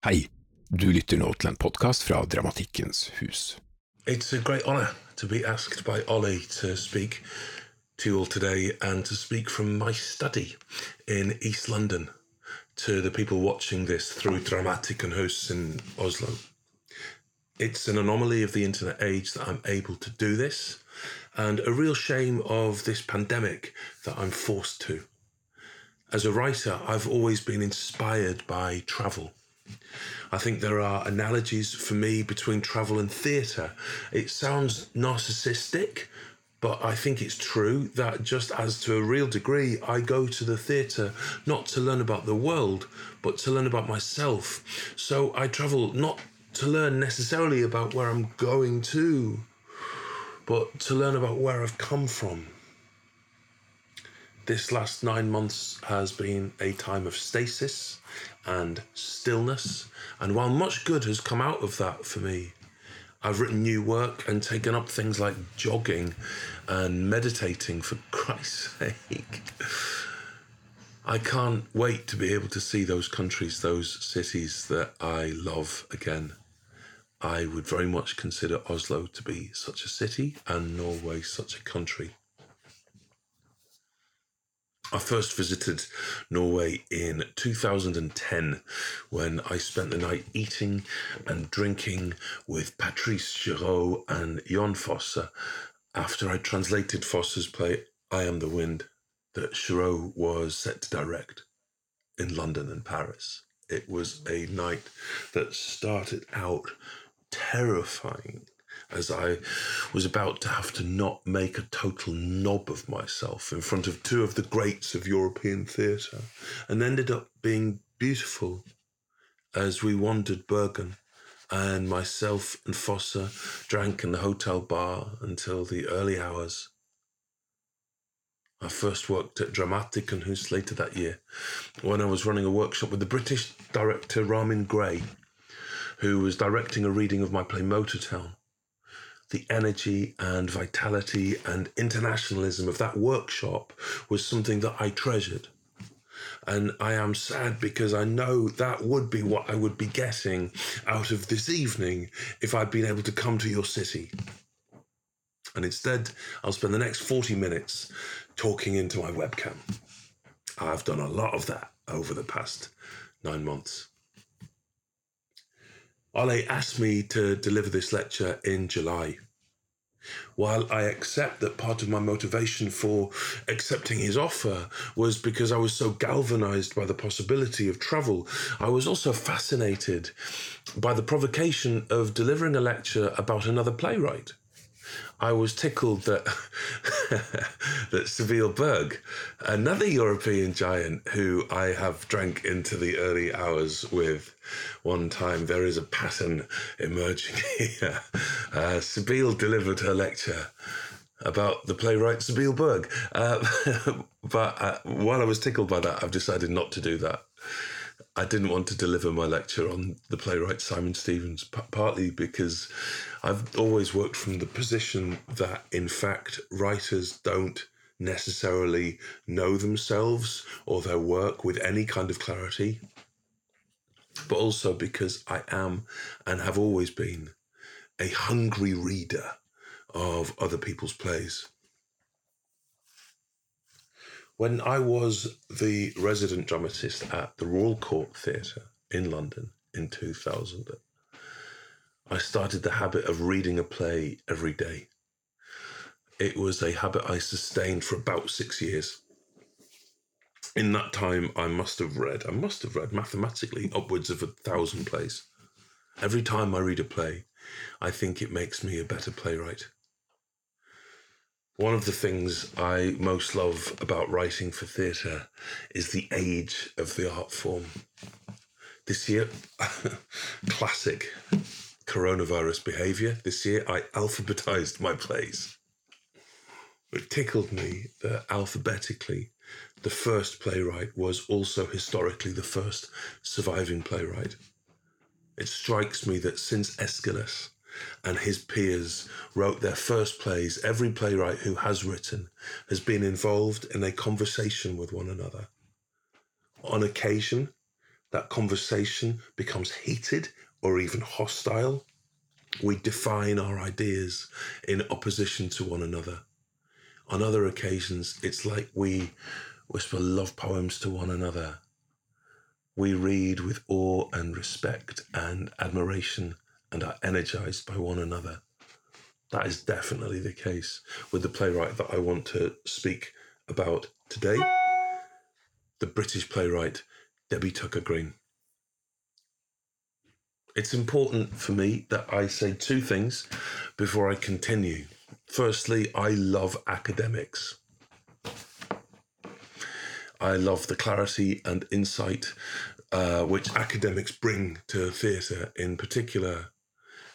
Hei, du lytter nå til en podkast fra Dramatikkens hus. It's a great honour to be asked by Ole to speak to you all today and to speak from my study in East London to the people watching this through Dramatikkens hus in Oslo. It's an anomaly of the internet age that I'm able to do this, and a real shame of this pandemic that I'm forced to. As a writer, I've always been inspired by travel. I think there are analogies for me between travel and theatre. It sounds narcissistic, but I think it's true that just as to a real degree, I go to the theatre not to learn about the world, but to learn about myself. So I travel not to learn necessarily about where I'm going to, but to learn about where I've come from. This last nine months has been a time of stasis and stillness. And while much good has come out of that for me, I've written new work and taken up things like jogging and meditating for Christ's sake. I can't wait to be able to see those countries, those cities that I love again. I would very much consider Oslo to be such a city and Norway such a country. I first visited Norway in 2010 when I spent the night eating and drinking with Patrice Chéreau and Jon Fosse after I translated Fosse's play I Am the Wind that Chéreau was set to direct in London and Paris. It was a night that started out terrifying as I was about to have to not make a total knob of myself in front of two of the greats of European theatre, and ended up being beautiful as we wandered Bergen. And myself and Fosse drank in the hotel bar until the early hours. I first worked at Dramatikkens hus later that year when I was running a workshop with the British director Ramin Gray, who was directing a reading of my play Motortown the energy and vitality and internationalism of that workshop was something that I treasured. And I am sad because I know that would be what I would be getting out of this evening if I'd been able to come to your city. And instead, I'll spend the next 40 minutes talking into my webcam. I've done a lot of that over the past nine months. Ole asked me to deliver this lecture in July. While I accept that part of my motivation for accepting his offer was because I was so galvanized by the possibility of travel, I was also fascinated by the provocation of delivering a lecture about another playwright. I was tickled that that Sibylle Berg, another European giant who I have drank into the early hours with one time, there is a pattern emerging here. Uh, Sibylle delivered her lecture about the playwright Sibylle Berg. Uh, but uh, while I was tickled by that, I've decided not to do that. I didn't want to deliver my lecture on the playwright Simon Stephens, p- partly because I've always worked from the position that, in fact, writers don't necessarily know themselves or their work with any kind of clarity, but also because I am and have always been a hungry reader of other people's plays. When I was the resident dramatist at the Royal Court Theatre in London in 2000, I started the habit of reading a play every day. It was a habit I sustained for about six years. In that time, I must have read, I must have read mathematically upwards of a thousand plays. Every time I read a play, I think it makes me a better playwright. One of the things I most love about writing for theatre is the age of the art form. This year, classic coronavirus behaviour. This year, I alphabetized my plays. It tickled me that alphabetically, the first playwright was also historically the first surviving playwright. It strikes me that since Aeschylus, and his peers wrote their first plays, every playwright who has written has been involved in a conversation with one another. On occasion, that conversation becomes heated or even hostile. We define our ideas in opposition to one another. On other occasions, it's like we whisper love poems to one another. We read with awe and respect and admiration and are energized by one another. That is definitely the case with the playwright that I want to speak about today the British playwright Debbie Tucker Green. It's important for me that I say two things before I continue. Firstly, I love academics. I love the clarity and insight uh, which academics bring to theatre in particular.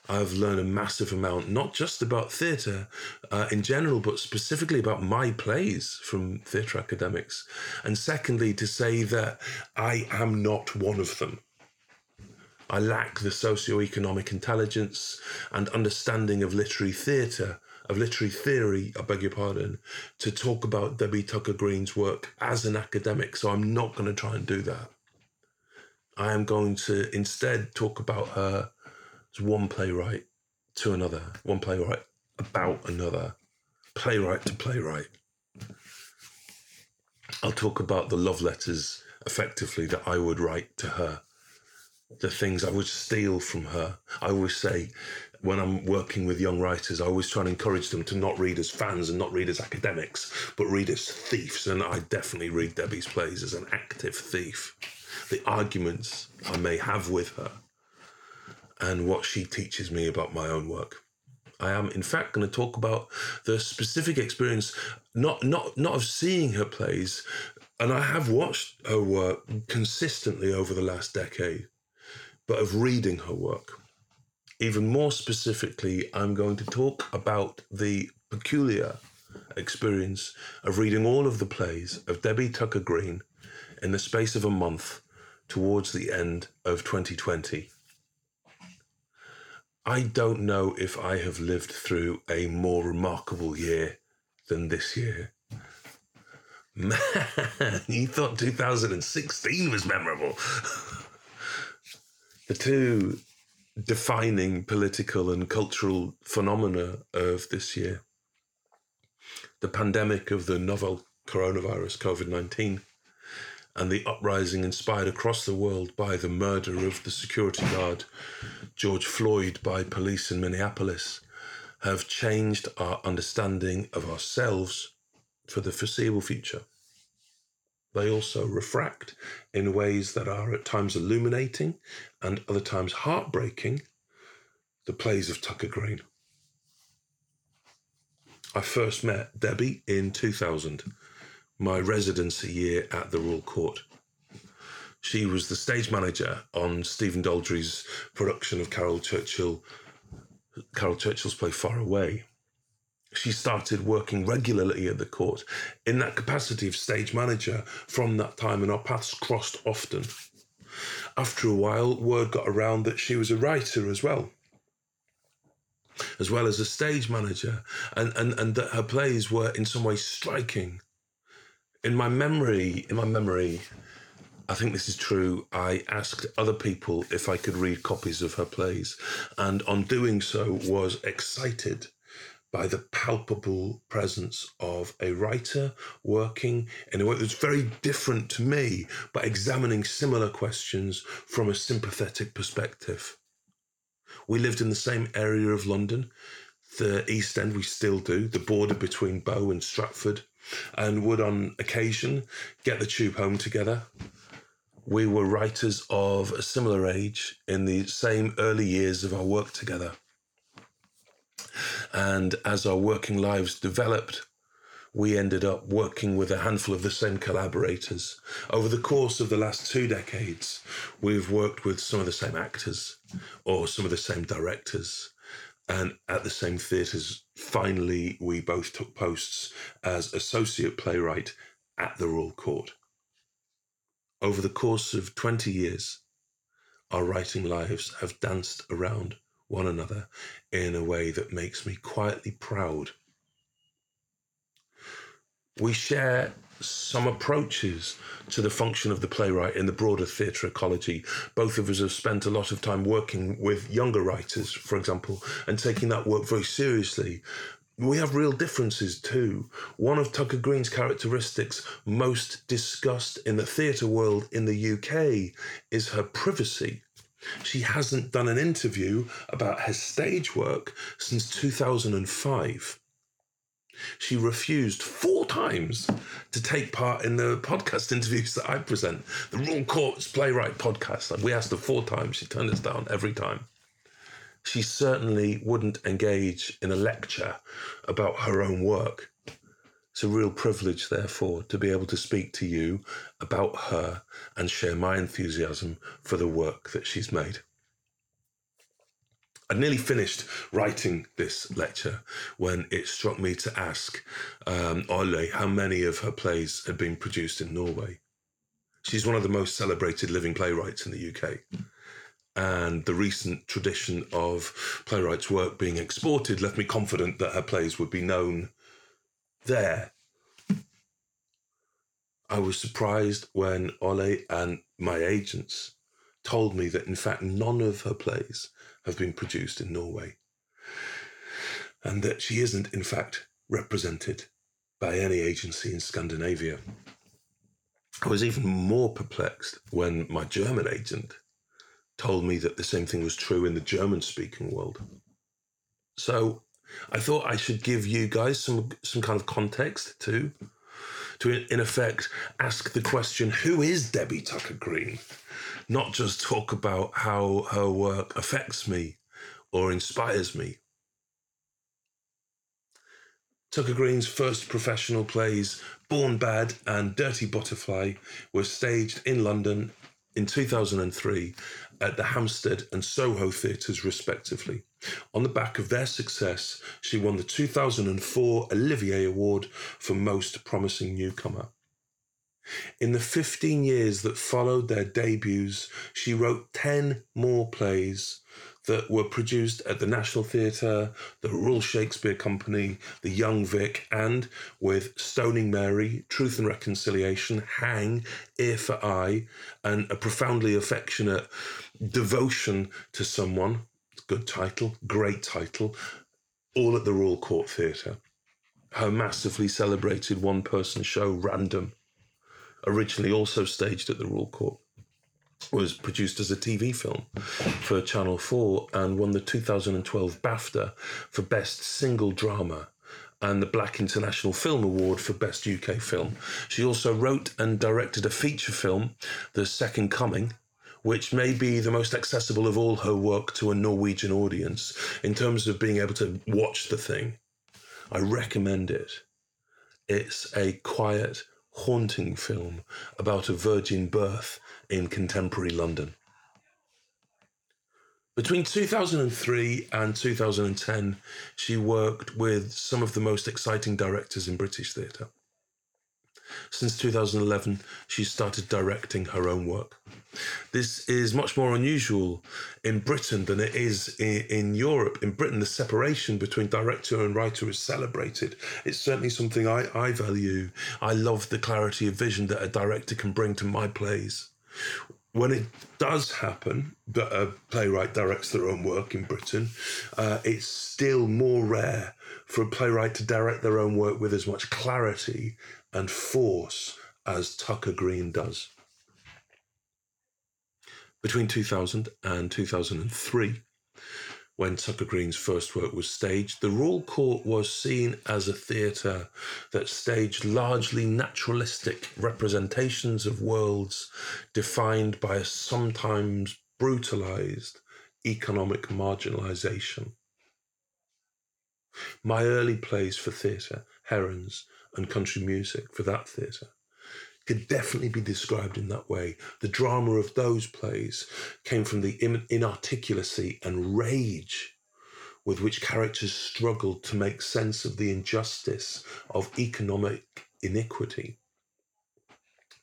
I've learned a massive amount, not just about theatre uh, in general, but specifically about my plays from theatre academics. And secondly, to say that I am not one of them. I lack the socio-economic intelligence and understanding of literary theatre, of literary theory, I beg your pardon, to talk about Debbie Tucker Green's work as an academic. So I'm not going to try and do that. I am going to instead talk about her as one playwright to another, one playwright about another, playwright to playwright. I'll talk about the love letters effectively that I would write to her the things I would steal from her. I always say when I'm working with young writers, I always try and encourage them to not read as fans and not read as academics, but read as thieves. And I definitely read Debbie's plays as an active thief. The arguments I may have with her and what she teaches me about my own work. I am, in fact, going to talk about the specific experience, not not not of seeing her plays, and I have watched her work consistently over the last decade but of reading her work. Even more specifically, I'm going to talk about the peculiar experience of reading all of the plays of Debbie Tucker Green in the space of a month towards the end of 2020. I don't know if I have lived through a more remarkable year than this year. Man, you thought 2016 was memorable. the two defining political and cultural phenomena of this year the pandemic of the novel coronavirus, COVID 19, and the uprising inspired across the world by the murder of the security guard George Floyd by police in Minneapolis have changed our understanding of ourselves for the foreseeable future. They also refract in ways that are at times illuminating and other times heartbreaking the plays of Tucker Green. I first met Debbie in 2000, my residency year at the Royal Court. She was the stage manager on Stephen Daldry's production of Caryl Churchill, Caryl Churchill's play Far Away she started working regularly at the court in that capacity of stage manager from that time, and our paths crossed often. After a while, word got around that she was a writer as well, as well as a stage manager, and, and, and that her plays were in some way striking. In my memory, in my memory, I think this is true. I asked other people if I could read copies of her plays, and on doing so was excited by the palpable presence of a writer working in a way that's very different to me, but examining similar questions from a sympathetic perspective. We lived in the same area of London, the East End, we still do, the border between Bow and Stratford, and would on occasion get the tube home together. We were writers of a similar age in the same early years of our work together. And as our working lives developed, we ended up working with a handful of the same collaborators. Over the course of the last two decades, we've worked with some of the same actors or some of the same directors and at the same theatres. Finally, we both took posts as associate playwright at the Royal Court. Over the course of 20 years, our writing lives have danced around one another in a way that makes me quietly proud. we share some approaches to the function of the playwright in the broader theatre ecology. Both of us have spent a lot of time working with younger writers, for example, and taking that work very seriously. We have real differences too. One of Tucker Green's characteristics most discussed in the theatre world in the UK is her privacy. She hasn't done an interview about her stage work since 2005. She refused four times to take part in the podcast interviews that I present. The Royal Courts Playwright podcast. We asked her four times. She turned us down every time. She certainly wouldn't engage in a lecture about her own work. It's a real privilege, therefore, to be able to speak to you about her and share my enthusiasm for the work that she's made. I'd nearly finished writing this lecture when it struck me to ask um, Ole how many of her plays had been produced in Norway. She's one of the most celebrated living playwrights in the UK. And the recent tradition of playwrights' work being exported left me confident that her plays would be known there. I was surprised when Ole and my agents told me that, in fact, none of her plays have been produced in Norway, and that she isn't, in fact, represented by any agency in Scandinavia. I was even more perplexed when my German agent told me that the same thing was true in the German speaking world. So I thought I should give you guys some, some kind of context too, to in effect ask the question who is Debbie Tucker Green? not just talk about how her work affects me or inspires me. Tucker Green's first professional plays, Born Bad and Dirty Butterfly, were staged in London in 2003 at the Hampstead and Soho theatres, respectively. On the back of their success, she won the 2004 Olivier Award for Most Promising Newcomer. In the 15 years that followed their debuts, she wrote 10 more plays that were produced at the National Theatre, the Royal Shakespeare Company, the Young Vic, and with Stoning Mary, Truth and Reconciliation, Hang, Ear for Eye, and a profoundly affectionate devotion to someone. Good title, great title, all at the Royal Court Theatre. Her massively celebrated one person show, Random, originally also staged at the Royal Court, was produced as a TV film for Channel 4 and won the 2012 BAFTA for Best Single Drama and the Black International Film Award for Best UK Film. She also wrote and directed a feature film, The Second Coming, which may be the most accessible of all her work to a Norwegian audience in terms of being able to watch the thing. I recommend it. It's a quiet, haunting film about a virgin birth in contemporary London. Between 2003 and 2010, she worked with some of the most exciting directors in British theatre. Since 2011, she started directing her own work. This is much more unusual in Britain than it is in, in, Europe. In Britain, the separation between director and writer is celebrated. It's certainly something I, I value. I love the clarity of vision that a director can bring to my plays. When it does happen that a playwright directs their own work in Britain, uh, it's still more rare for a playwright to direct their own work with as much clarity and force as Tucker Green does. Between 2000 and 2003, when Tucker Green's first work was staged, the Royal Court was seen as a theatre that staged largely naturalistic representations of worlds defined by a sometimes brutalized economic marginalization. My early plays for theatre, Herons and Country Music, for that theatre, could definitely be described in that way. The drama of those plays came from the inarticulacy and rage with which characters struggled to make sense of the injustice of economic iniquity.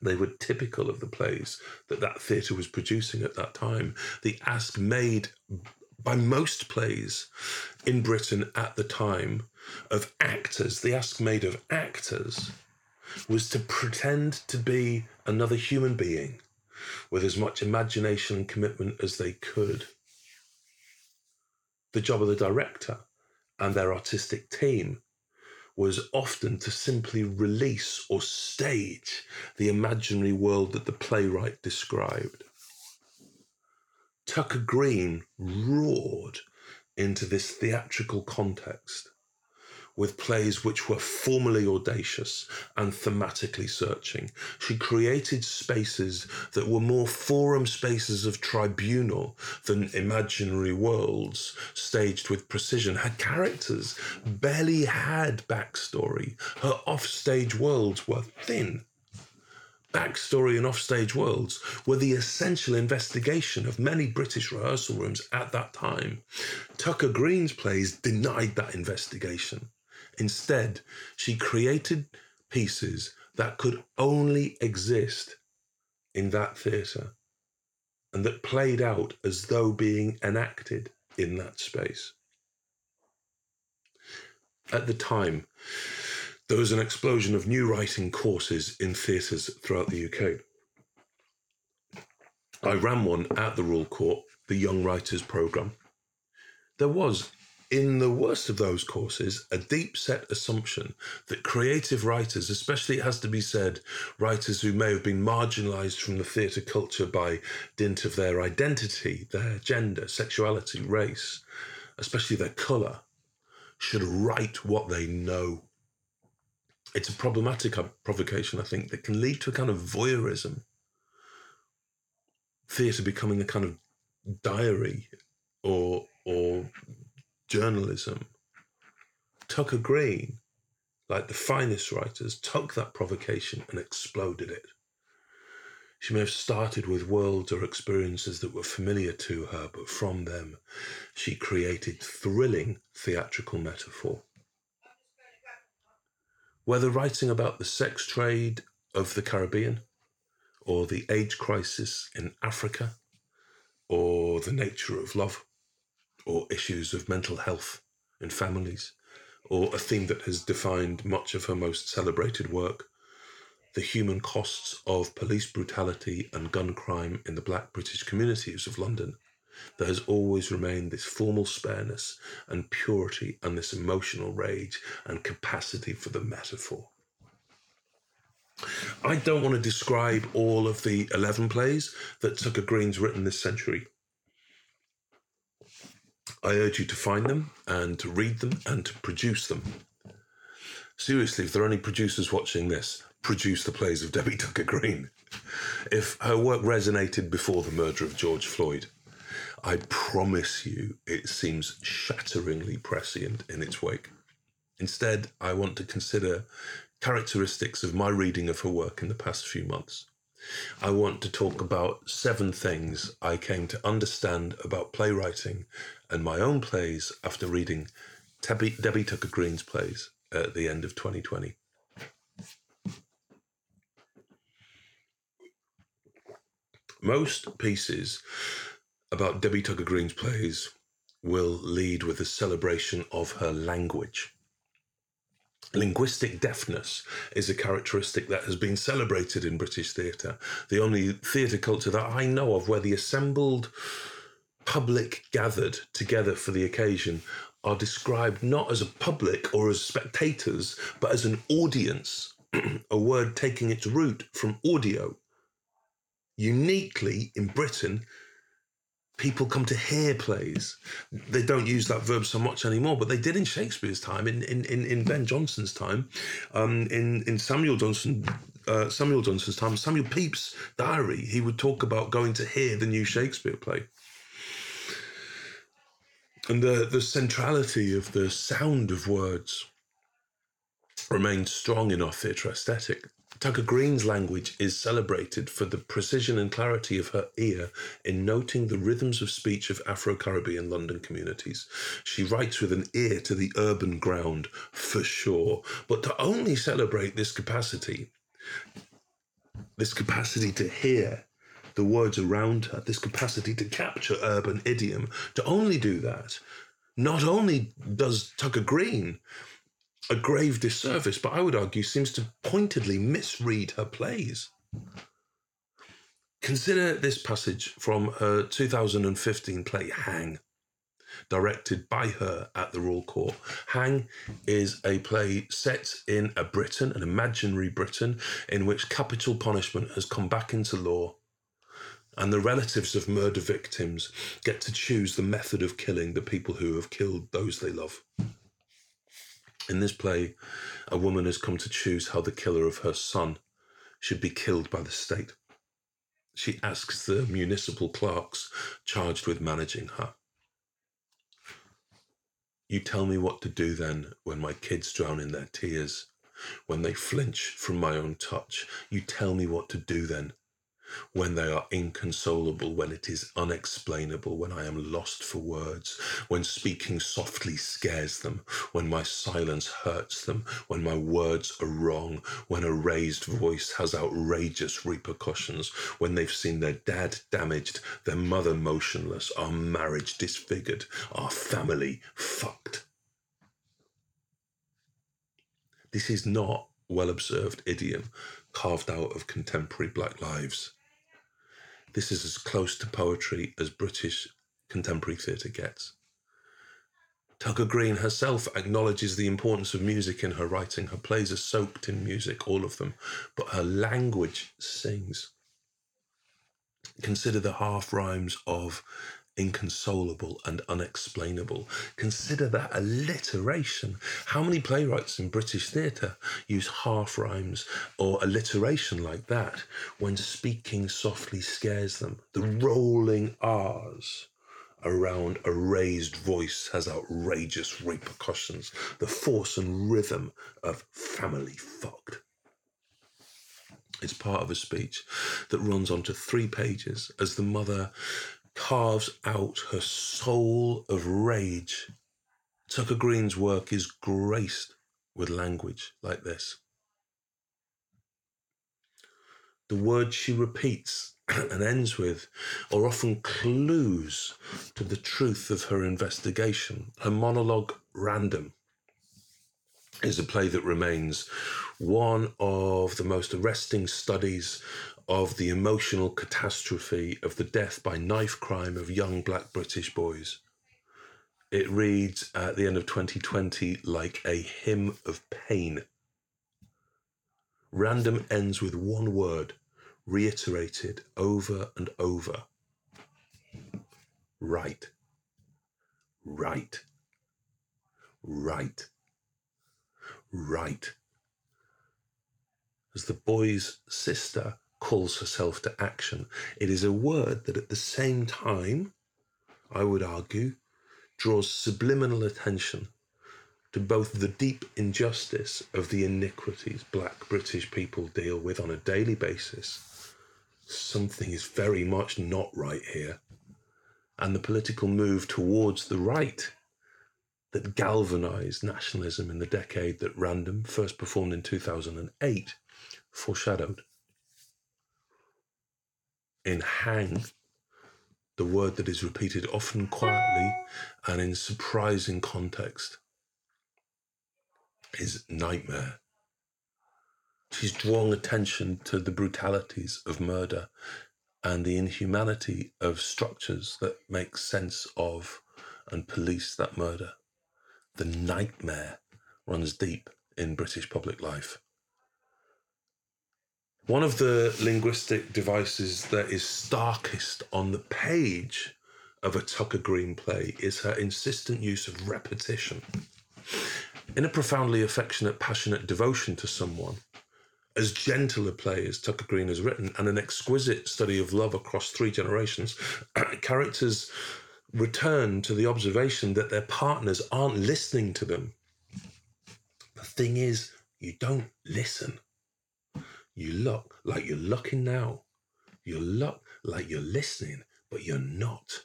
They were typical of the plays that that theatre was producing at that time. The ask made by most plays in Britain at the time of actors, the ask made of actors was to pretend to be another human being with as much imagination and commitment as they could. The job of the director and their artistic team was often to simply release or stage the imaginary world that the playwright described. Tucker Green roared into this theatrical context with plays which were formally audacious and thematically searching. She created spaces that were more forum spaces of tribunal than imaginary worlds staged with precision. Her characters barely had backstory, her offstage worlds were thin backstory and offstage worlds were the essential investigation of many British rehearsal rooms at that time. Tucker Green's plays denied that investigation. Instead, she created pieces that could only exist in that theatre and that played out as though being enacted in that space. At the time, there was an explosion of new writing courses in theatres throughout the UK. I ran one at the Royal Court, the Young Writers Programme. There was in the worst of those courses, a deep set assumption that creative writers, especially it has to be said, writers who may have been marginalized from the theatre culture by dint of their identity, their gender, sexuality, race, especially their colour, should write what they know. It's a problematic uh, provocation, I think, that can lead to a kind of voyeurism. Theatre becoming a kind of diary or or journalism. Tucker Green, like the finest writers, took that provocation and exploded it. She may have started with worlds or experiences that were familiar to her, but from them she created thrilling theatrical metaphor. Whether writing about the sex trade of the Caribbean, or the AIDS crisis in Africa, or the nature of love, or issues of mental health in families, or a theme that has defined much of her most celebrated work the human costs of police brutality and gun crime in the black British communities of London. There has always remained this formal spareness and purity and this emotional rage and capacity for the metaphor. I don't want to describe all of the 11 plays that Tucker Green's written this century. I urge you to find them and to read them and to produce them. Seriously, if there are any producers watching this, produce the plays of Debbie Tucker Green. If her work resonated before the murder of George Floyd, I promise you it seems shatteringly prescient in its wake. Instead, I want to consider characteristics of my reading of her work in the past few months. I want to talk about seven things I came to understand about playwriting and my own plays after reading Debbie, Tucker Green's plays at the end of 2020. Most pieces about Debbie Tucker Green's plays will lead with a celebration of her language. Linguistic deafness is a characteristic that has been celebrated in British theatre. The only theatre culture that I know of where the assembled public gathered together for the occasion are described not as a public or as spectators, but as an audience, a word taking its root from audio. Uniquely in Britain, people come to hear plays. They don't use that verb so much anymore, but they did in Shakespeare's time, in in, in, in Ben Jonson's time, um, in in Samuel Johnson. Uh, Samuel Johnson's time, Samuel Pepys' diary, he would talk about going to hear the new Shakespeare play. And the, the centrality of the sound of words remains strong in our theatre aesthetic. Tucker Green's language is celebrated for the precision and clarity of her ear in noting the rhythms of speech of Afro Caribbean London communities. She writes with an ear to the urban ground, for sure. But to only celebrate this capacity, this capacity to hear the words around her, this capacity to capture urban idiom, to only do that, not only does Tucker Green a grave disservice, but I would argue seems to pointedly misread her plays. Consider this passage from her 2015 play Hang, directed by her at the Royal Court. Hang is a play set in a Britain, an imaginary Britain, in which capital punishment has come back into law. And the relatives of murder victims get to choose the method of killing the people who have killed those they love. In this play, a woman has come to choose how the killer of her son should be killed by the state. She asks the municipal clerks charged with managing her. You tell me what to do then when my kids drown in their tears, when they flinch from my own touch. You tell me what to do then when they are inconsolable, when it is unexplainable, when I am lost for words, when speaking softly scares them, when my silence hurts them, when my words are wrong, when a raised voice has outrageous repercussions, when they've seen their dad damaged, their mother motionless, our marriage disfigured, our family fucked. This is not well observed idiom carved out of contemporary black lives. This is as close to poetry as British contemporary theatre gets. Tucker Green herself acknowledges the importance of music in her writing. Her plays are soaked in music, all of them, but her language sings. Consider the half rhymes of inconsolable and unexplainable. Consider that alliteration. How many playwrights in British theatre use half rhymes or alliteration like that when speaking softly scares them? The rolling R's around a raised voice has outrageous repercussions. The force and rhythm of family fucked. It's part of a speech that runs onto three pages as the mother carves out her soul of rage. Tucker Green's work is graced with language like this. The words she repeats and ends with are often clues to the truth of her investigation. Her monologue, Random, is a play that remains one of the most arresting studies of the emotional catastrophe of the death by knife crime of young black British boys. It reads at the end of 2020 like a hymn of pain. Random ends with one word, reiterated over and over. Right. Right. Right. Right. As the boy's sister calls herself to action. It is a word that at the same time, I would argue, draws subliminal attention to both the deep injustice of the iniquities black British people deal with on a daily basis. Something is very much not right here. And the political move towards the right that galvanized nationalism in the decade that Random first performed in 2008 foreshadowed in hang, the word that is repeated often quietly and in surprising context is nightmare. She's drawing attention to the brutalities of murder and the inhumanity of structures that make sense of and police that murder. The nightmare runs deep in British public life. One of the linguistic devices that is starkest on the page of a Tucker Green play is her insistent use of repetition. In a profoundly affectionate, passionate devotion to someone, as gentle a play as Tucker Green has written, and an exquisite study of love across three generations, characters return to the observation that their partners aren't listening to them. The thing is, you don't listen. You look like you're looking now. You look like you're listening, but you're not.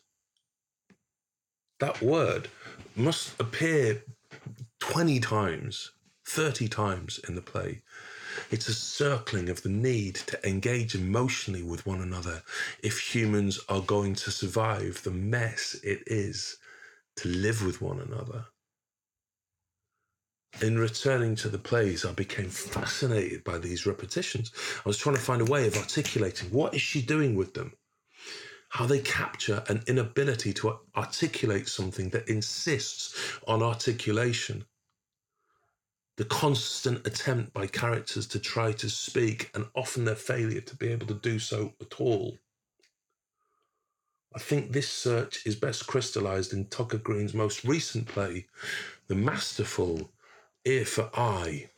That word must appear 20 times, 30 times in the play. It's a circling of the need to engage emotionally with one another if humans are going to survive the mess it is to live with one another. In returning to the plays, I became fascinated by these repetitions. I was trying to find a way of articulating what is she doing with them? How they capture an inability to articulate something that insists on articulation. The constant attempt by characters to try to speak, and often their failure to be able to do so at all. I think this search is best crystallized in Tucker Green's most recent play, the masterful Ear for Eye,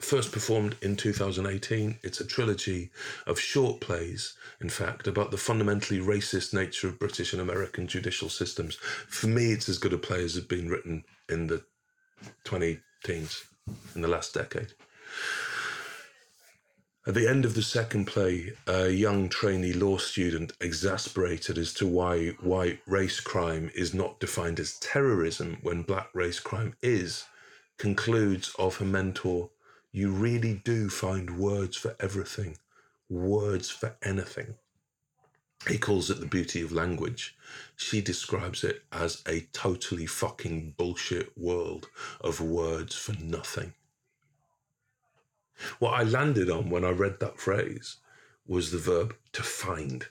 first performed in 2018. It's a trilogy of short plays, in fact, about the fundamentally racist nature of British and American judicial systems. For me, it's as good a play as has been written in the 20 teens, in the last decade. At the end of the second play, a young trainee law student, exasperated as to why white race crime is not defined as terrorism when black race crime is, concludes of her mentor, you really do find words for everything, words for anything. He calls it the beauty of language. She describes it as a totally fucking bullshit world of words for nothing. What I landed on when I read that phrase was the verb to find.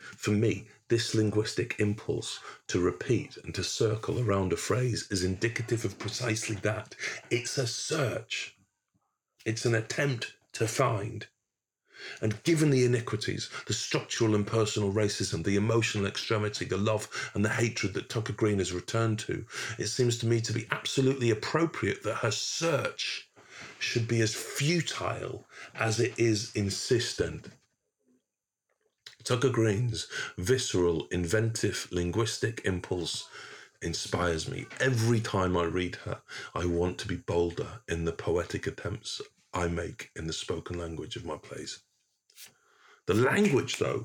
For me, this linguistic impulse to repeat and to circle around a phrase is indicative of precisely that. It's a search, it's an attempt to find. And given the iniquities, the structural and personal racism, the emotional extremity, the love and the hatred that Tucker Green has returned to, it seems to me to be absolutely appropriate that her search should be as futile as it is insistent. Tucker Green's visceral, inventive, linguistic impulse inspires me. Every time I read her, I want to be bolder in the poetic attempts I make in the spoken language of my plays. The language, though,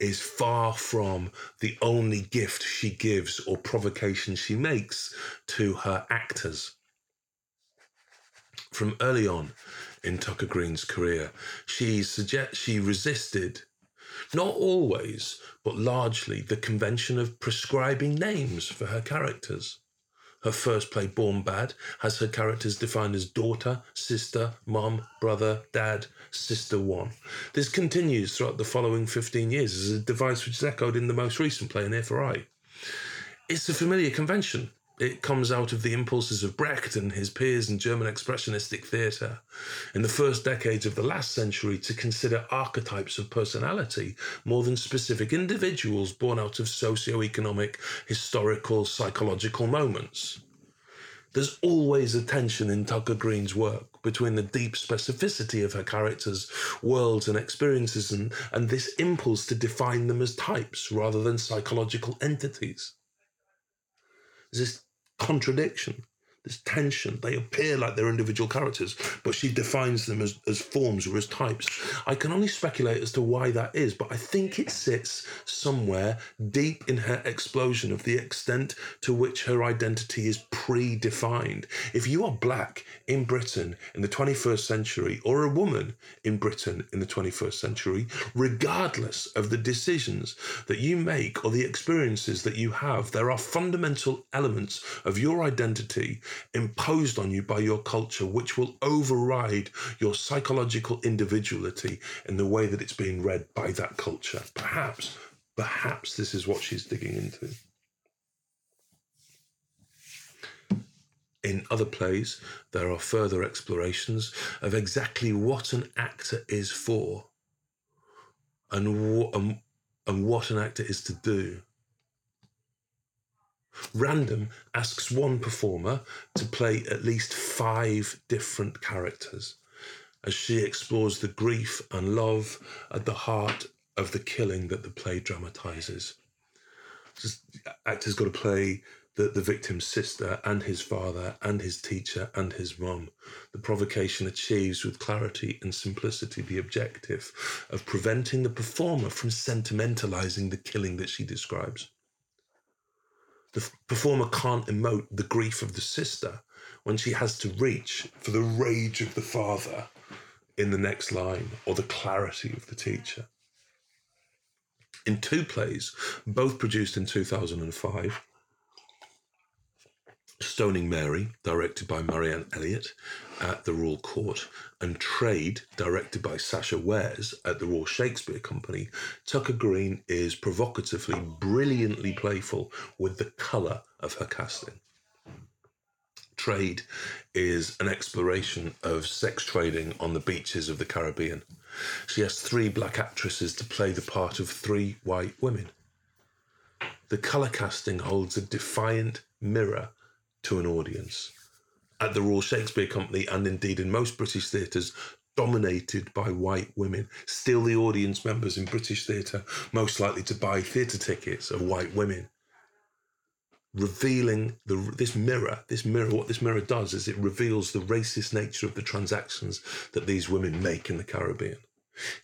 is far from the only gift she gives or provocation she makes to her actors. From early on in Tucker Green's career, she suggest she resisted not always, but largely, the convention of prescribing names for her characters. Her first play, Born Bad, has her characters defined as daughter, sister, mom, brother, dad, sister one. This continues throughout the following 15 years as a device which is echoed in the most recent play, An Ear for Eye. It's a familiar convention, it comes out of the impulses of Brecht and his peers in German expressionistic theatre in the first decades of the last century to consider archetypes of personality more than specific individuals born out of socio-economic, historical, psychological moments. There's always a tension in Tucker Green's work between the deep specificity of her characters, worlds, and experiences, and, and this impulse to define them as types rather than psychological entities. There's this contradiction, this tension. They appear like they're individual characters, but she defines them as, as forms or as types. I can only speculate as to why that is, but I think it sits somewhere deep in her explosion of the extent to which her identity is predefined. If you are black in Britain in the 21st century, or a woman in Britain in the 21st century, regardless of the decisions that you make or the experiences that you have, there are fundamental elements of your identity imposed on you by your culture, which will override your psychological individuality in the way that it's being read by that culture. Perhaps, perhaps this is what she's digging into. In other plays, there are further explorations of exactly what an actor is for and, what, and, and what an actor is to do. Random asks one performer to play at least five different characters as she explores the grief and love at the heart of the killing that the play dramatizes. Just, actors got to play the, the victim's sister and his father and his teacher and his mum. The provocation achieves with clarity and simplicity the objective of preventing the performer from sentimentalizing the killing that she describes. The performer can't emote the grief of the sister when she has to reach for the rage of the father in the next line or the clarity of the teacher. In two plays, both produced in 2005, Stoning Mary, directed by Marianne Elliott at the Royal Court, and Trade, directed by Sacha Wares at the Royal Shakespeare Company, Tucker Green is provocatively, brilliantly playful with the colour of her casting. Trade is an exploration of sex trading on the beaches of the Caribbean. She has three black actresses to play the part of three white women. The colour casting holds a defiant mirror to an audience. At the Royal Shakespeare Company, and indeed in most British theatres, dominated by white women. Still, the audience members in British theatre most likely to buy theatre tickets are white women revealing the this mirror this mirror what this mirror does is it reveals the racist nature of the transactions that these women make in the caribbean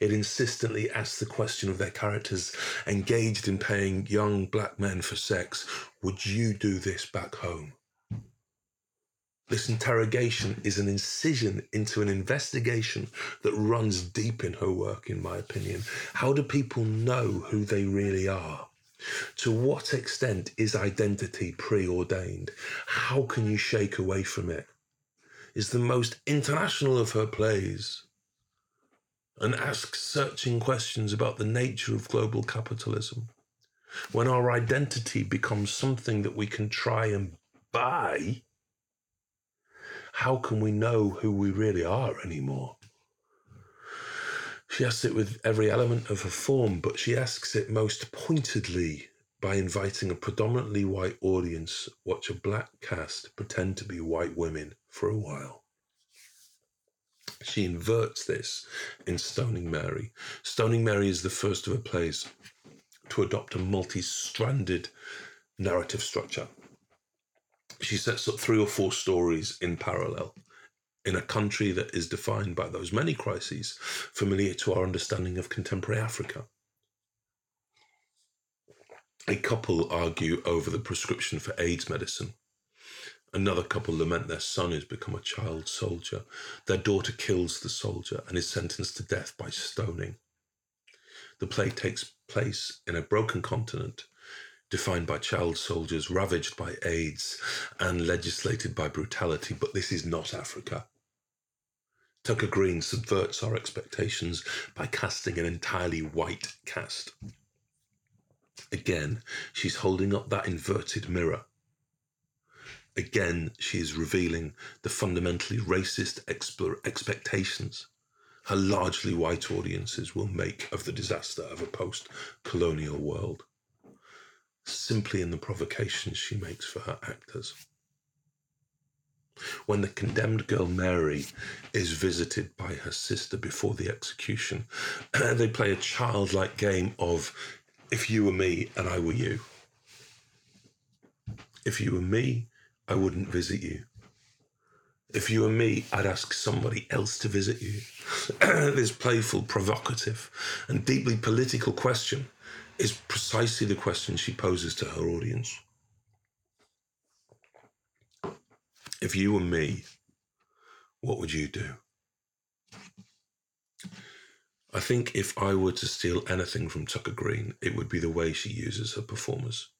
it insistently asks the question of their characters engaged in paying young black men for sex would you do this back home this interrogation is an incision into an investigation that runs deep in her work in my opinion how do people know who they really are to what extent is identity preordained? How can you shake away from it? Is the most international of her plays and asks searching questions about the nature of global capitalism. When our identity becomes something that we can try and buy, how can we know who we really are anymore? She asks it with every element of her form, but she asks it most pointedly by inviting a predominantly white audience watch a black cast pretend to be white women for a while. She inverts this in Stoning Mary. Stoning Mary is the first of her plays to adopt a multi stranded narrative structure. She sets up three or four stories in parallel in a country that is defined by those many crises familiar to our understanding of contemporary Africa. A couple argue over the prescription for AIDS medicine. Another couple lament their son has become a child soldier. Their daughter kills the soldier and is sentenced to death by stoning. The play takes place in a broken continent defined by child soldiers ravaged by AIDS and legislated by brutality, but this is not Africa. Tucker Green subverts our expectations by casting an entirely white cast. Again, she's holding up that inverted mirror. Again, she is revealing the fundamentally racist expectations her largely white audiences will make of the disaster of a post colonial world, simply in the provocations she makes for her actors when the condemned girl Mary is visited by her sister before the execution, they play a childlike game of if you were me and I were you. If you were me, I wouldn't visit you. If you were me, I'd ask somebody else to visit you. this playful, provocative, and deeply political question is precisely the question she poses to her audience. If you were me, what would you do? I think if I were to steal anything from Tucker Green, it would be the way she uses her performers.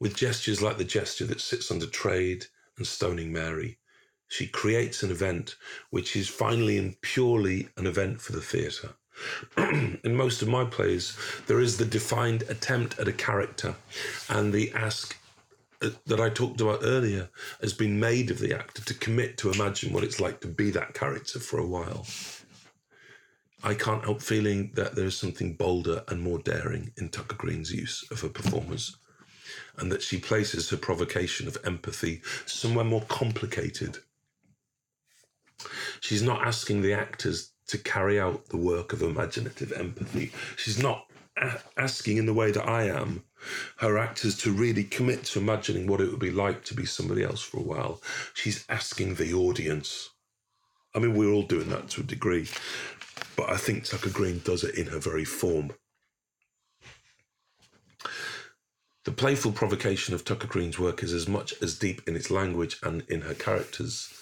With gestures like the gesture that sits under Trade and Stoning Mary, she creates an event which is finally and purely an event for the theatre. in most of my plays, there is the defined attempt at a character and the ask uh, that I talked about earlier has been made of the actor to commit to imagine what it's like to be that character for a while. I can't help feeling that there is something bolder and more daring in Tucker Green's use of her performers, and that she places her provocation of empathy somewhere more complicated. She's not asking the actors to carry out the work of imaginative empathy. She's not asking in the way that I am her actors to really commit to imagining what it would be like to be somebody else for a while. She's asking the audience. I mean, we're all doing that to a degree, but I think Tucker Green does it in her very form. The playful provocation of Tucker Green's work is as much as deep in its language and in her characters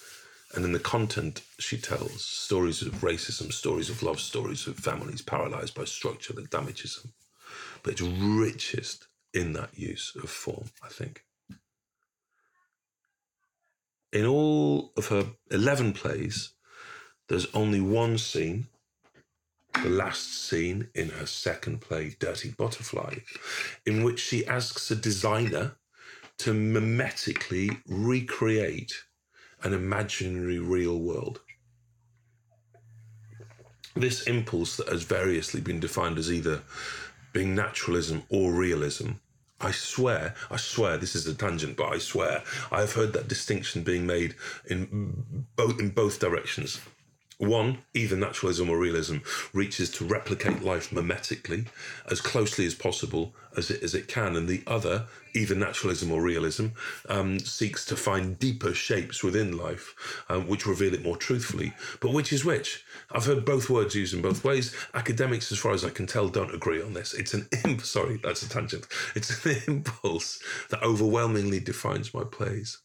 and in the content she tells stories of racism, stories of love, stories of families paralyzed by structure that damages them. But it's richest in that use of form, I think. in all of her 11 plays, there's only one scene, the last scene in her second play, Dirty Butterfly, in which she asks a designer to mimetically recreate an imaginary real world. This impulse that has variously been defined as either being naturalism or realism. I swear, I swear, this is a tangent, but I swear I have heard that distinction being made in both in both directions. One, either naturalism or realism, reaches to replicate life mimetically as closely as possible as it, as it can, and the other, either naturalism or realism, um, seeks to find deeper shapes within life, um, which reveal it more truthfully. But which is which? I've heard both words used in both ways. Academics, as far as I can tell, don't agree on this. It's an imp- sorry, that's a tangent. It's an impulse that overwhelmingly defines my plays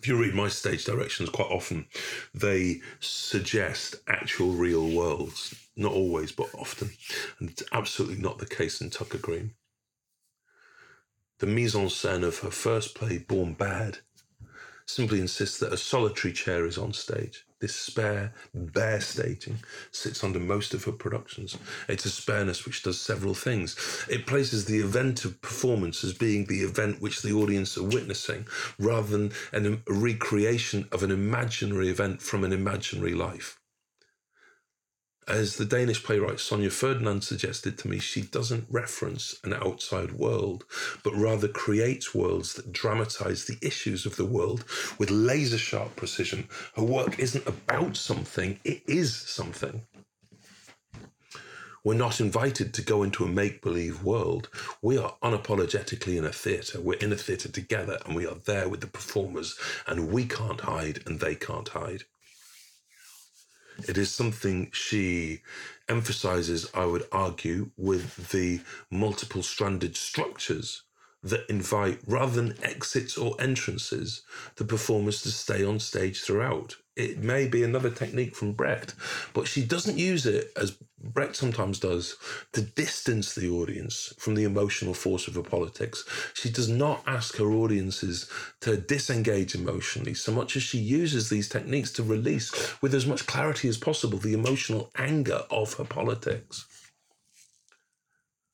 if you read my stage directions, quite often they suggest actual real worlds. Not always, but often. And it's absolutely not the case in Tucker Green. The mise en scène of her first play, Born Bad, simply insists that a solitary chair is on stage. This spare, bare staging sits under most of her productions. It's a spareness which does several things. It places the event of performance as being the event which the audience are witnessing, rather than an, a recreation of an imaginary event from an imaginary life as the Danish playwright Sonia Ferdinand suggested to me, she doesn't reference an outside world, but rather creates worlds that dramatize the issues of the world with laser sharp precision. Her work isn't about something, it is something. We're not invited to go into a make believe world. We are unapologetically in a theatre. We're in a theatre together and we are there with the performers, and we can't hide and they can't hide. It is something she emphasizes, I would argue, with the multiple stranded structures that invite, rather than exits or entrances, the performers to stay on stage throughout. It may be another technique from Brecht, but she doesn't use it, as Brecht sometimes does, to distance the audience from the emotional force of her politics. She does not ask her audiences to disengage emotionally so much as she uses these techniques to release, with as much clarity as possible, the emotional anger of her politics.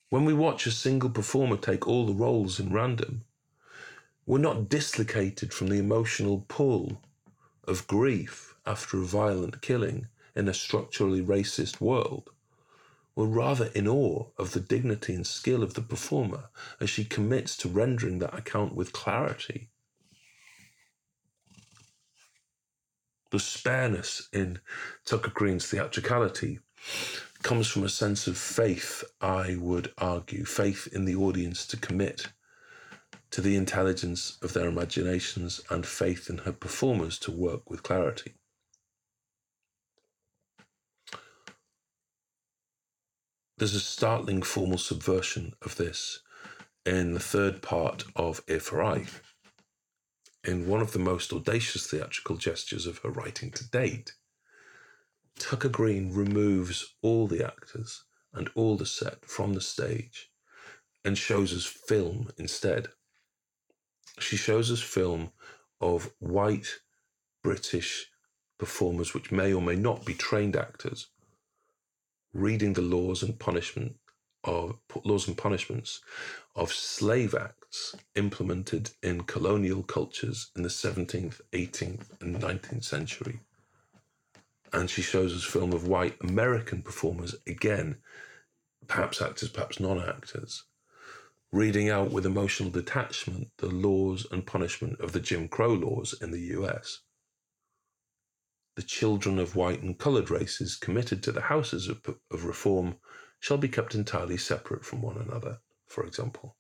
When we watch a single performer take all the roles in random, we're not dislocated from the emotional pull of grief after a violent killing in a structurally racist world. We're rather in awe of the dignity and skill of the performer as she commits to rendering that account with clarity. The spareness in Tucker Green's theatricality comes from a sense of faith, I would argue, faith in the audience to commit to the intelligence of their imaginations and faith in her performers to work with clarity. There's a startling formal subversion of this in the third part of for Eye, in one of the most audacious theatrical gestures of her writing to date. Tucker Green removes all the actors and all the set from the stage and shows us film instead. She shows us film of white British performers, which may or may not be trained actors, reading the laws and punishment of laws and punishments of slave acts implemented in colonial cultures in the 17th, 18th, and 19th century and she shows us film of white American performers again, perhaps actors, perhaps non-actors, reading out with emotional detachment the laws and punishment of the Jim Crow laws in the US. The children of white and coloured races committed to the houses of, of reform shall be kept entirely separate from one another, for example.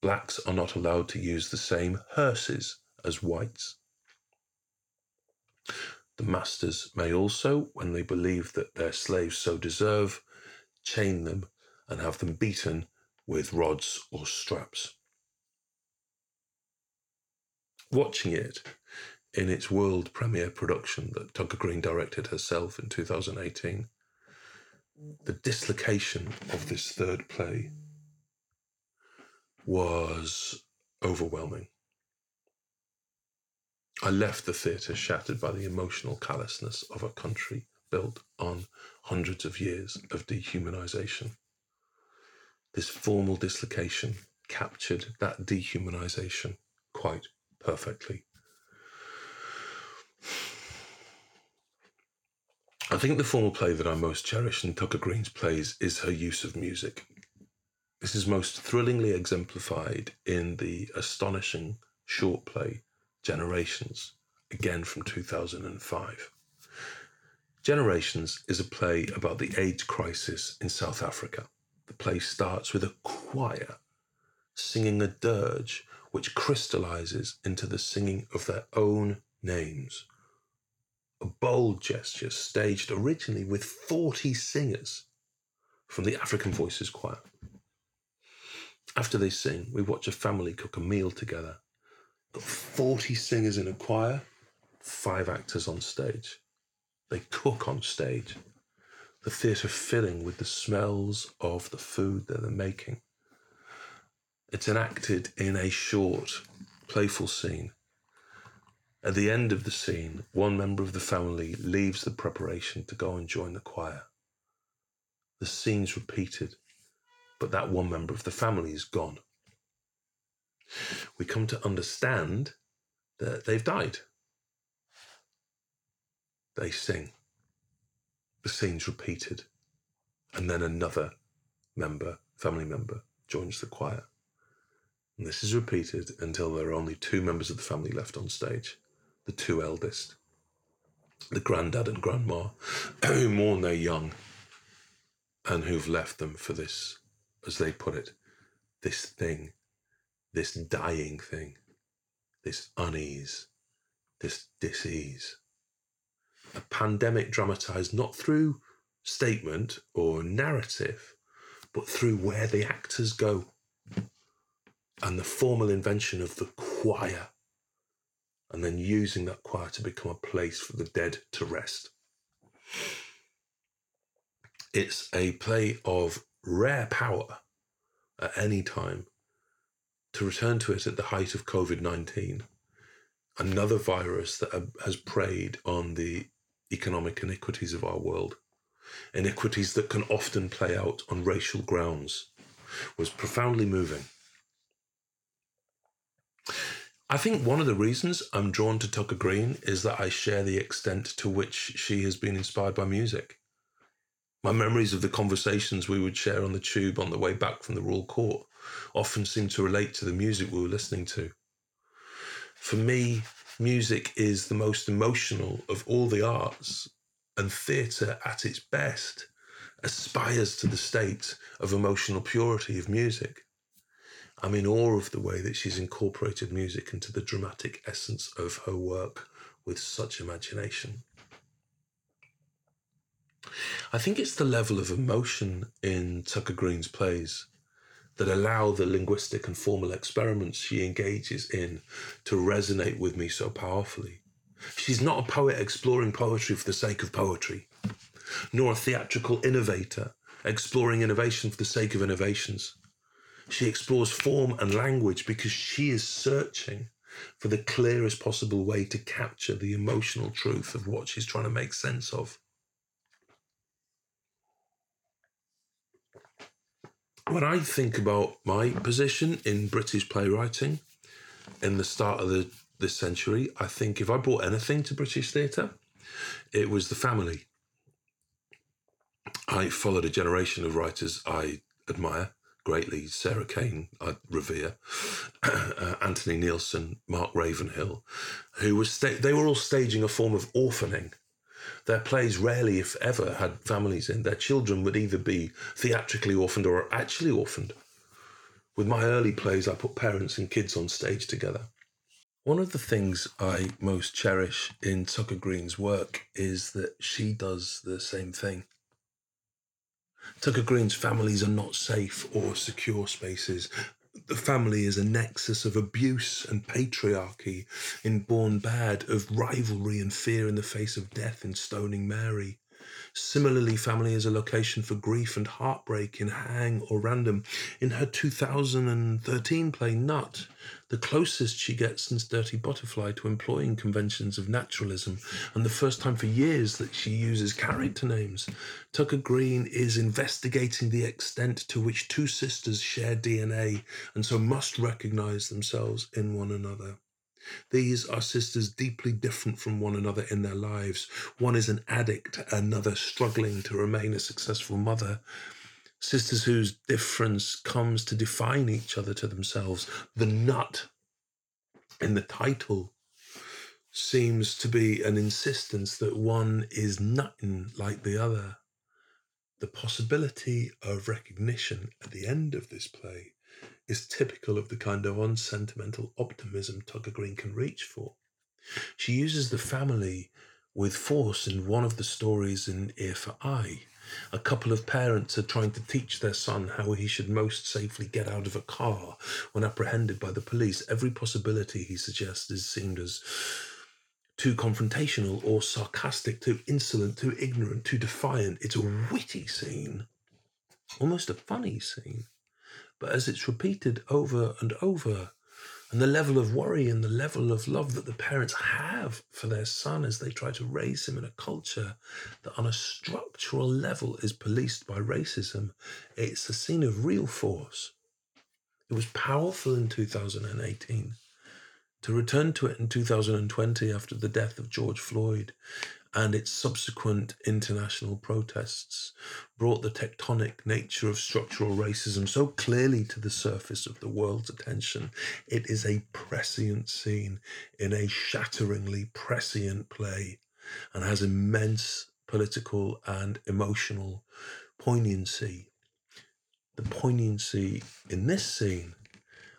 Blacks are not allowed to use the same hearses as whites. The masters may also, when they believe that their slaves so deserve, chain them and have them beaten with rods or straps. Watching it in its world premiere production that Tucker Green directed herself in 2018, the dislocation of this third play was overwhelming. I left the theatre shattered by the emotional callousness of a country built on hundreds of years of dehumanization. This formal dislocation captured that dehumanization quite perfectly. I think the formal play that I most cherish in Tucker Green's plays is her use of music. This is most thrillingly exemplified in the astonishing short play Generations, again from 2005. Generations is a play about the AIDS crisis in South Africa. The play starts with a choir singing a dirge which crystallizes into the singing of their own names a bold gesture staged originally with 40 singers from the African Voices Choir. After they sing, we watch a family cook a meal together. Got 40 singers in a choir, five actors on stage. They cook on stage. The theatre filling with the smells of the food that they're making. It's enacted in a short, playful scene at the end of the scene, one member of the family leaves the preparation to go and join the choir. The scene's repeated, but that one member of the family is gone. We come to understand that they've died. They sing. The scene's repeated, and then another member, family member, joins the choir. And this is repeated until there are only two members of the family left on stage the two eldest, the granddad and grandma, who mourn their young and who've left them for this, as they put it, this thing, this dying thing, this unease, this disease. A pandemic dramatized not through statement or narrative, but through where the actors go and the formal invention of the choir and then using that choir to become a place for the dead to rest. It's a play of rare power at any time. To return to it at the height of COVID 19, another virus that uh, has preyed on the economic iniquities of our world, iniquities that can often play out on racial grounds, was profoundly moving. I think one of the reasons I'm drawn to Tucker Green is that I share the extent to which she has been inspired by music. My memories of the conversations we would share on the tube on the way back from the Royal Court often seem to relate to the music we were listening to. For me, music is the most emotional of all the arts, and theatre at its best aspires to the state of emotional purity of music. I'm in awe of the way that she's incorporated music into the dramatic essence of her work with such imagination. I think it's the level of emotion in Tucker Green's plays that allow the linguistic and formal experiments she engages in to resonate with me so powerfully. She's not a poet exploring poetry for the sake of poetry, nor a theatrical innovator exploring innovation for the sake of innovations. She explores form and language because she is searching for the clearest possible way to capture the emotional truth of what she's trying to make sense of. When I think about my position in British playwriting in the start of the, this century, I think if I brought anything to British theatre, it was the family. I followed a generation of writers I admire greatly Sarah Kane, I revere, uh, Anthony Neilson, Mark Ravenhill, who was sta- they were all staging a form of orphaning. Their plays rarely, if ever, had families in. Their children would either be theatrically orphaned or actually orphaned. With my early plays, I put parents and kids on stage together. One of the things I most cherish in Tucker Green's work is that she does the same thing. Tucker Green's families are not safe or secure spaces. The family is a nexus of abuse and patriarchy in Born Bad, of rivalry and fear in the face of death in Stoning Mary. Similarly, family is a location for grief and heartbreak in Hang or Random. In her 2013 play Nut, the closest she gets since Dirty Butterfly to employing conventions of naturalism, and the first time for years that she uses character names. Tucker Green is investigating the extent to which two sisters share DNA and so must recognize themselves in one another. These are sisters deeply different from one another in their lives. One is an addict, another struggling to remain a successful mother. Sisters whose difference comes to define each other to themselves. The nut in the title seems to be an insistence that one is nothing like the other. The possibility of recognition at the end of this play is typical of the kind of unsentimental optimism Tucker Green can reach for. She uses the family with force in one of the stories in Ear for Eye. A couple of parents are trying to teach their son how he should most safely get out of a car when apprehended by the police. Every possibility, he suggests, is seen as too confrontational or sarcastic, too insolent, too ignorant, too defiant. It's a witty scene, almost a funny scene. But as it's repeated over and over, and the level of worry and the level of love that the parents have for their son as they try to raise him in a culture that on a structural level is policed by racism, it's a scene of real force. It was powerful in 2018. To return to it in 2020 after the death of George Floyd and its subsequent international protests brought the tectonic nature of structural racism so clearly to the surface of the world's attention. It is a prescient scene in a shatteringly prescient play and has immense political and emotional poignancy. The poignancy in this scene,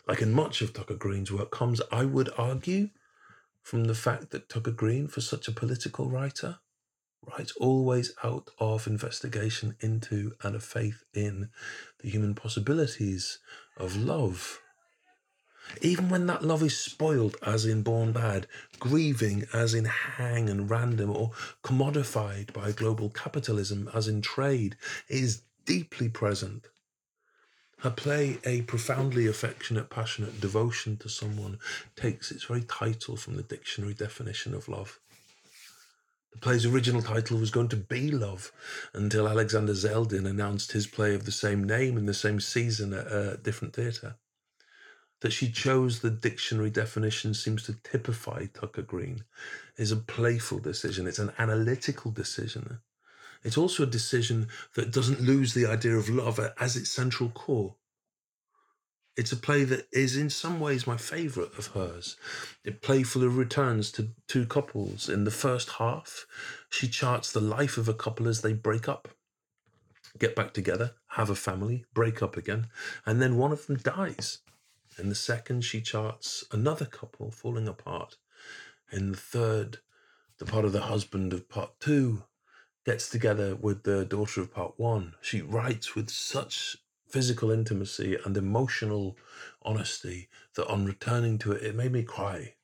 like in much of Tucker Green's work, comes, I would argue, from the fact that Tucker Green, for such a political writer, writes always out of investigation into and a faith in the human possibilities of love. Even when that love is spoiled, as in Born Bad, grieving, as in Hang and Random, or commodified by global capitalism, as in Trade, is deeply present her play, A Profoundly Affectionate, Passionate Devotion to Someone, takes its very title from the dictionary definition of love. The play's original title was going to be Love until Alexander Zeldin announced his play of the same name in the same season at a different theatre. That she chose the dictionary definition seems to typify Tucker Green is a playful decision. It's an analytical decision. It's also a decision that doesn't lose the idea of love as its central core. It's a play that is in some ways my favourite of hers. It playfully returns to two couples. In the first half, she charts the life of a couple as they break up, get back together, have a family, break up again, and then one of them dies. In the second, she charts another couple falling apart. In the third, the part of the husband of part two gets together with the daughter of part one. She writes with such physical intimacy and emotional honesty that on returning to it, it made me cry.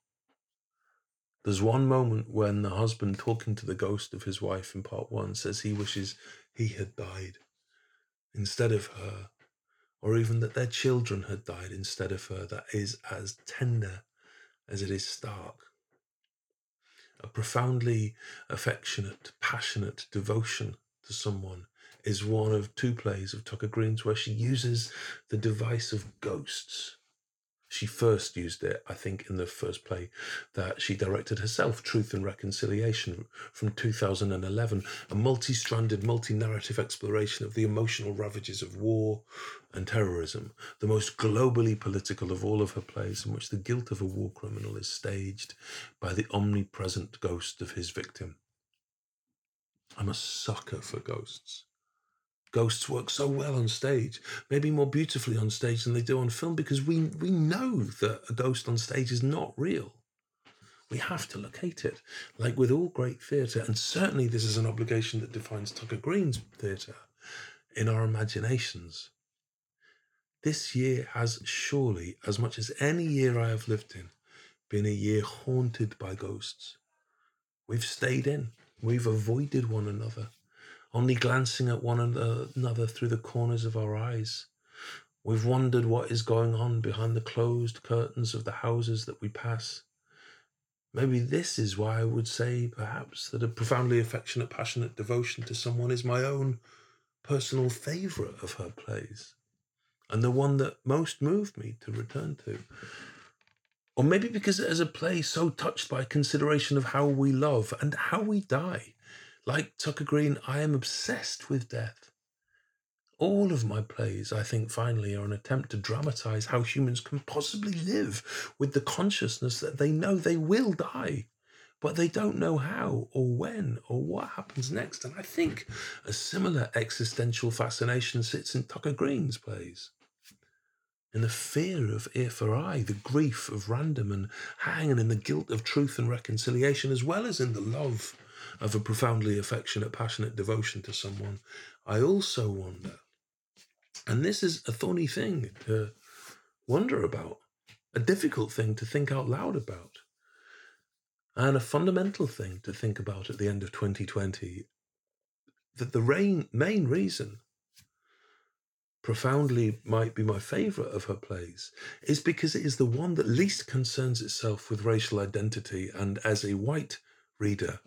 There's one moment when the husband, talking to the ghost of his wife in part one, says he wishes he had died instead of her, or even that their children had died instead of her. That is as tender as it is stark a profoundly affectionate, passionate devotion to someone is one of two plays of Tucker Green's where she uses the device of ghosts she first used it, I think, in the first play that she directed herself, Truth and Reconciliation, from 2011, a multi stranded, multi narrative exploration of the emotional ravages of war and terrorism, the most globally political of all of her plays, in which the guilt of a war criminal is staged by the omnipresent ghost of his victim. I'm a sucker for ghosts ghosts work so well on stage, maybe more beautifully on stage than they do on film, because we we know that a ghost on stage is not real. We have to locate it, like with all great theatre, and certainly this is an obligation that defines Tucker Green's theatre in our imaginations. This year has surely, as much as any year I have lived in, been a year haunted by ghosts. We've stayed in, we've avoided one another only glancing at one another through the corners of our eyes. We've wondered what is going on behind the closed curtains of the houses that we pass. Maybe this is why I would say, perhaps, that a profoundly affectionate, passionate devotion to someone is my own personal favourite of her plays, and the one that most moved me to return to. Or maybe because it is a play so touched by consideration of how we love and how we die. Like Tucker Green, I am obsessed with death. All of my plays, I think, finally, are an attempt to dramatize how humans can possibly live with the consciousness that they know they will die, but they don't know how or when or what happens next. And I think a similar existential fascination sits in Tucker Green's plays. In the fear of ear for eye, the grief of random and hang, and in the guilt of truth and reconciliation, as well as in the love of a profoundly affectionate, passionate devotion to someone, I also wonder, and this is a thorny thing to wonder about, a difficult thing to think out loud about, and a fundamental thing to think about at the end of 2020 that the rain, main reason profoundly might be my favourite of her plays is because it is the one that least concerns itself with racial identity. And as a white reader,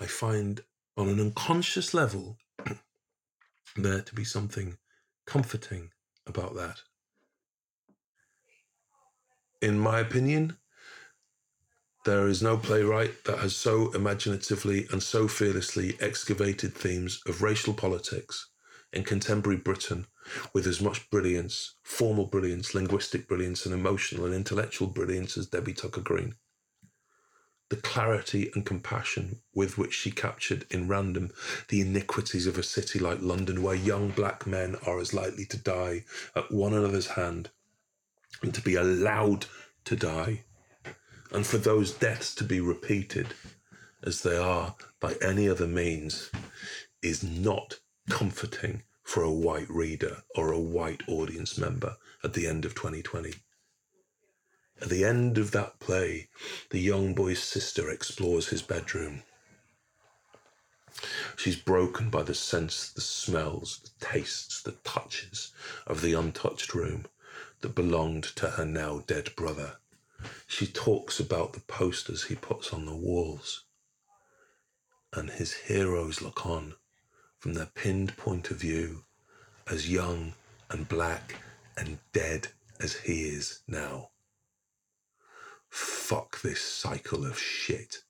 I find on an unconscious level there to be something comforting about that. In my opinion, there is no playwright that has so imaginatively and so fearlessly excavated themes of racial politics in contemporary Britain with as much brilliance, formal brilliance, linguistic brilliance, and emotional and intellectual brilliance as Debbie Tucker Green the clarity and compassion with which she captured in random the iniquities of a city like London, where young black men are as likely to die at one another's hand and to be allowed to die, and for those deaths to be repeated as they are by any other means, is not comforting for a white reader or a white audience member at the end of 2020. At the end of that play, the young boy's sister explores his bedroom. She's broken by the sense, the smells, the tastes, the touches of the untouched room that belonged to her now dead brother. She talks about the posters he puts on the walls. And his heroes look on from their pinned point of view as young and black and dead as he is now fuck this cycle of shit.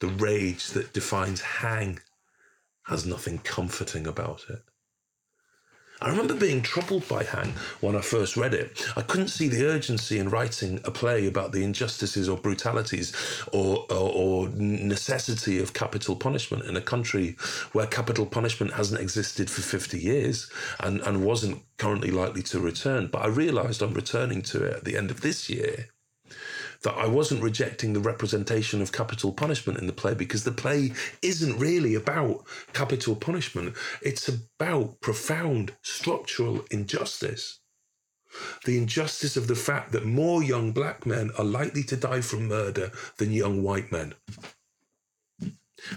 The rage that defines hang has nothing comforting about it. I remember being troubled by Hang when I first read it. I couldn't see the urgency in writing a play about the injustices or brutalities or, or, or, necessity of capital punishment in a country where capital punishment hasn't existed for 50 years and, and wasn't currently likely to return. But I realised I'm returning to it at the end of this year that I wasn't rejecting the representation of capital punishment in the play because the play isn't really about capital punishment. It's about profound structural injustice. The injustice of the fact that more young black men are likely to die from murder than young white men.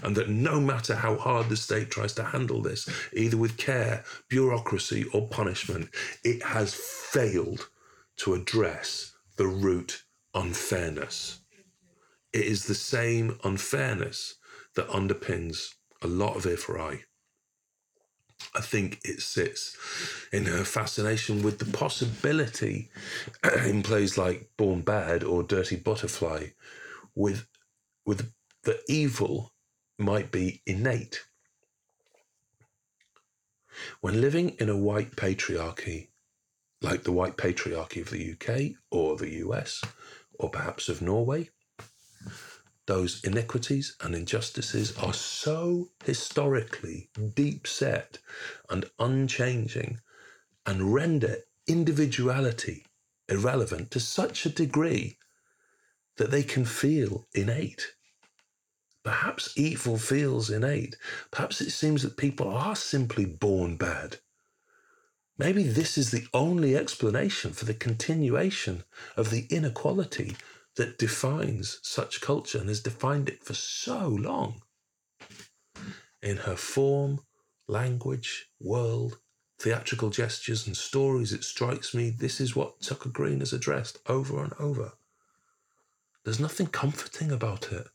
And that no matter how hard the state tries to handle this, either with care, bureaucracy, or punishment, it has failed to address the root unfairness. It is the same unfairness that underpins a lot of Ear for Eye. I think it sits in her fascination with the possibility in plays like Born Bad or Dirty Butterfly, with with the evil might be innate. When living in a white patriarchy, like the white patriarchy of the UK or the US, or perhaps of Norway. Those iniquities and injustices are so historically deep set and unchanging and render individuality irrelevant to such a degree that they can feel innate. Perhaps evil feels innate. Perhaps it seems that people are simply born bad. Maybe this is the only explanation for the continuation of the inequality that defines such culture and has defined it for so long. In her form, language, world, theatrical gestures, and stories, it strikes me this is what Tucker Green has addressed over and over. There's nothing comforting about it.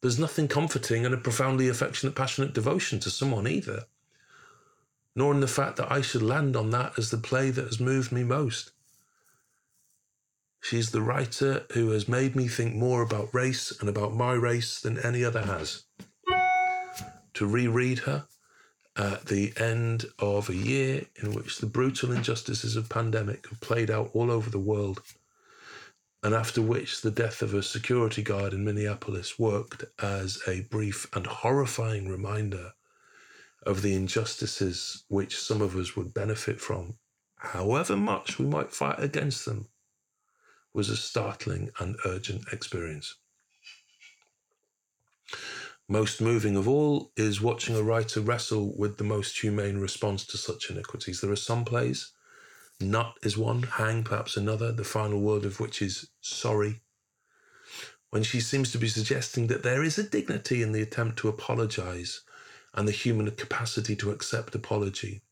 There's nothing comforting in a profoundly affectionate, passionate devotion to someone either, nor in the fact that I should land on that as the play that has moved me most. She's the writer who has made me think more about race and about my race than any other has. To reread her at the end of a year in which the brutal injustices of pandemic have played out all over the world and after which the death of a security guard in Minneapolis worked as a brief and horrifying reminder of the injustices which some of us would benefit from, however much we might fight against them, was a startling and urgent experience. Most moving of all is watching a writer wrestle with the most humane response to such iniquities. There are some plays Nut is one, hang perhaps another, the final word of which is sorry. When she seems to be suggesting that there is a dignity in the attempt to apologize and the human capacity to accept apology.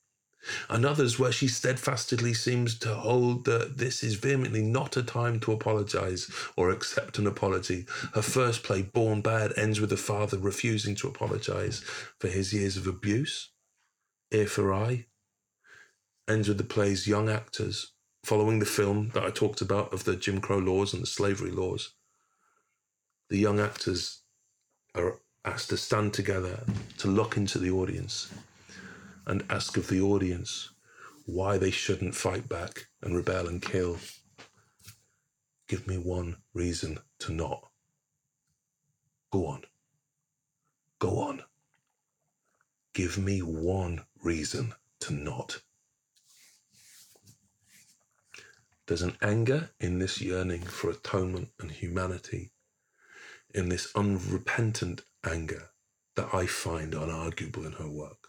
And others where she steadfastly seems to hold that this is vehemently not a time to apologize or accept an apology. Her first play, Born Bad, ends with the father refusing to apologize for his years of abuse. Ear for eye, ends with the play's young actors following the film that I talked about of the Jim Crow laws and the slavery laws. The young actors are asked to stand together to look into the audience and ask of the audience why they shouldn't fight back and rebel and kill. Give me one reason to not. Go on. Go on. Give me one reason to not. There's an anger in this yearning for atonement and humanity, in this unrepentant anger that I find unarguable in her work.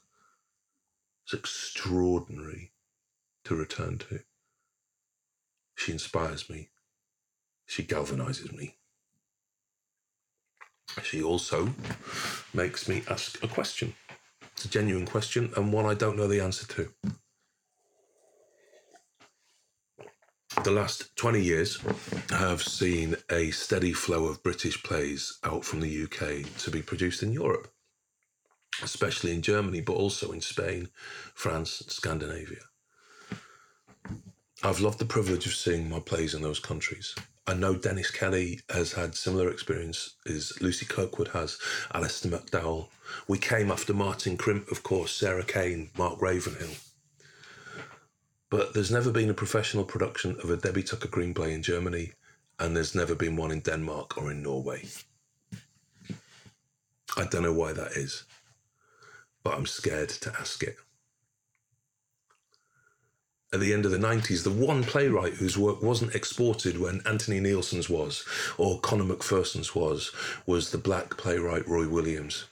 It's extraordinary to return to. She inspires me. She galvanizes me. She also makes me ask a question. It's a genuine question and one I don't know the answer to. The last 20 years have seen a steady flow of British plays out from the UK to be produced in Europe, especially in Germany, but also in Spain, France, and Scandinavia. I've loved the privilege of seeing my plays in those countries. I know Dennis Kelly has had similar experiences. As Lucy Kirkwood has, Alistair McDowall. We came after Martin Crimp, of course, Sarah Kane, Mark Ravenhill. But there's never been a professional production of a Debbie Tucker Green play in Germany, and there's never been one in Denmark or in Norway. I don't know why that is, but I'm scared to ask it. At the end of the 90s, the one playwright whose work wasn't exported when Anthony Neilson's was or Conor McPherson's was, was the black playwright Roy Williams.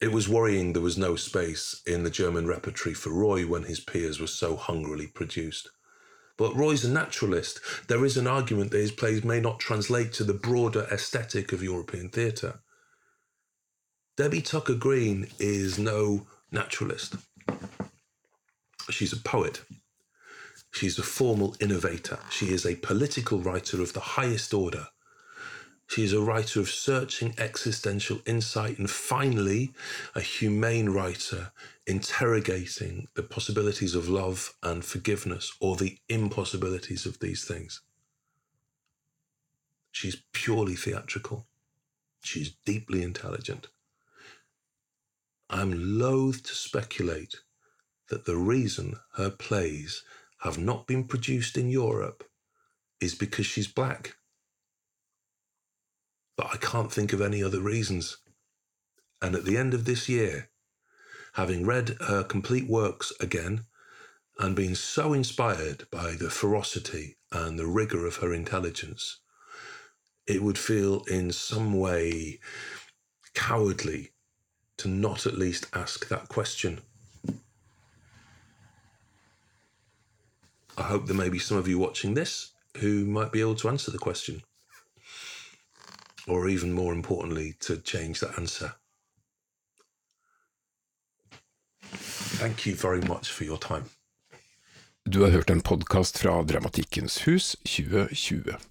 It was worrying there was no space in the German repertory for Roy when his peers were so hungrily produced. But Roy's a naturalist. There is an argument that his plays may not translate to the broader aesthetic of European theatre. Debbie Tucker Green is no naturalist. She's a poet. She's a formal innovator. She is a political writer of the highest order she is a writer of searching existential insight and finally a humane writer interrogating the possibilities of love and forgiveness or the impossibilities of these things. She's purely theatrical. She's deeply intelligent. I'm loath to speculate that the reason her plays have not been produced in Europe is because she's black but I can't think of any other reasons. And at the end of this year, having read her complete works again and been so inspired by the ferocity and the rigor of her intelligence, it would feel in some way cowardly to not at least ask that question. I hope there may be some of you watching this who might be able to answer the question. Or even more importantly, to change the answer. Thank you very much for your time. Du har hørt en podkast fra Dramatikkens hus 2020.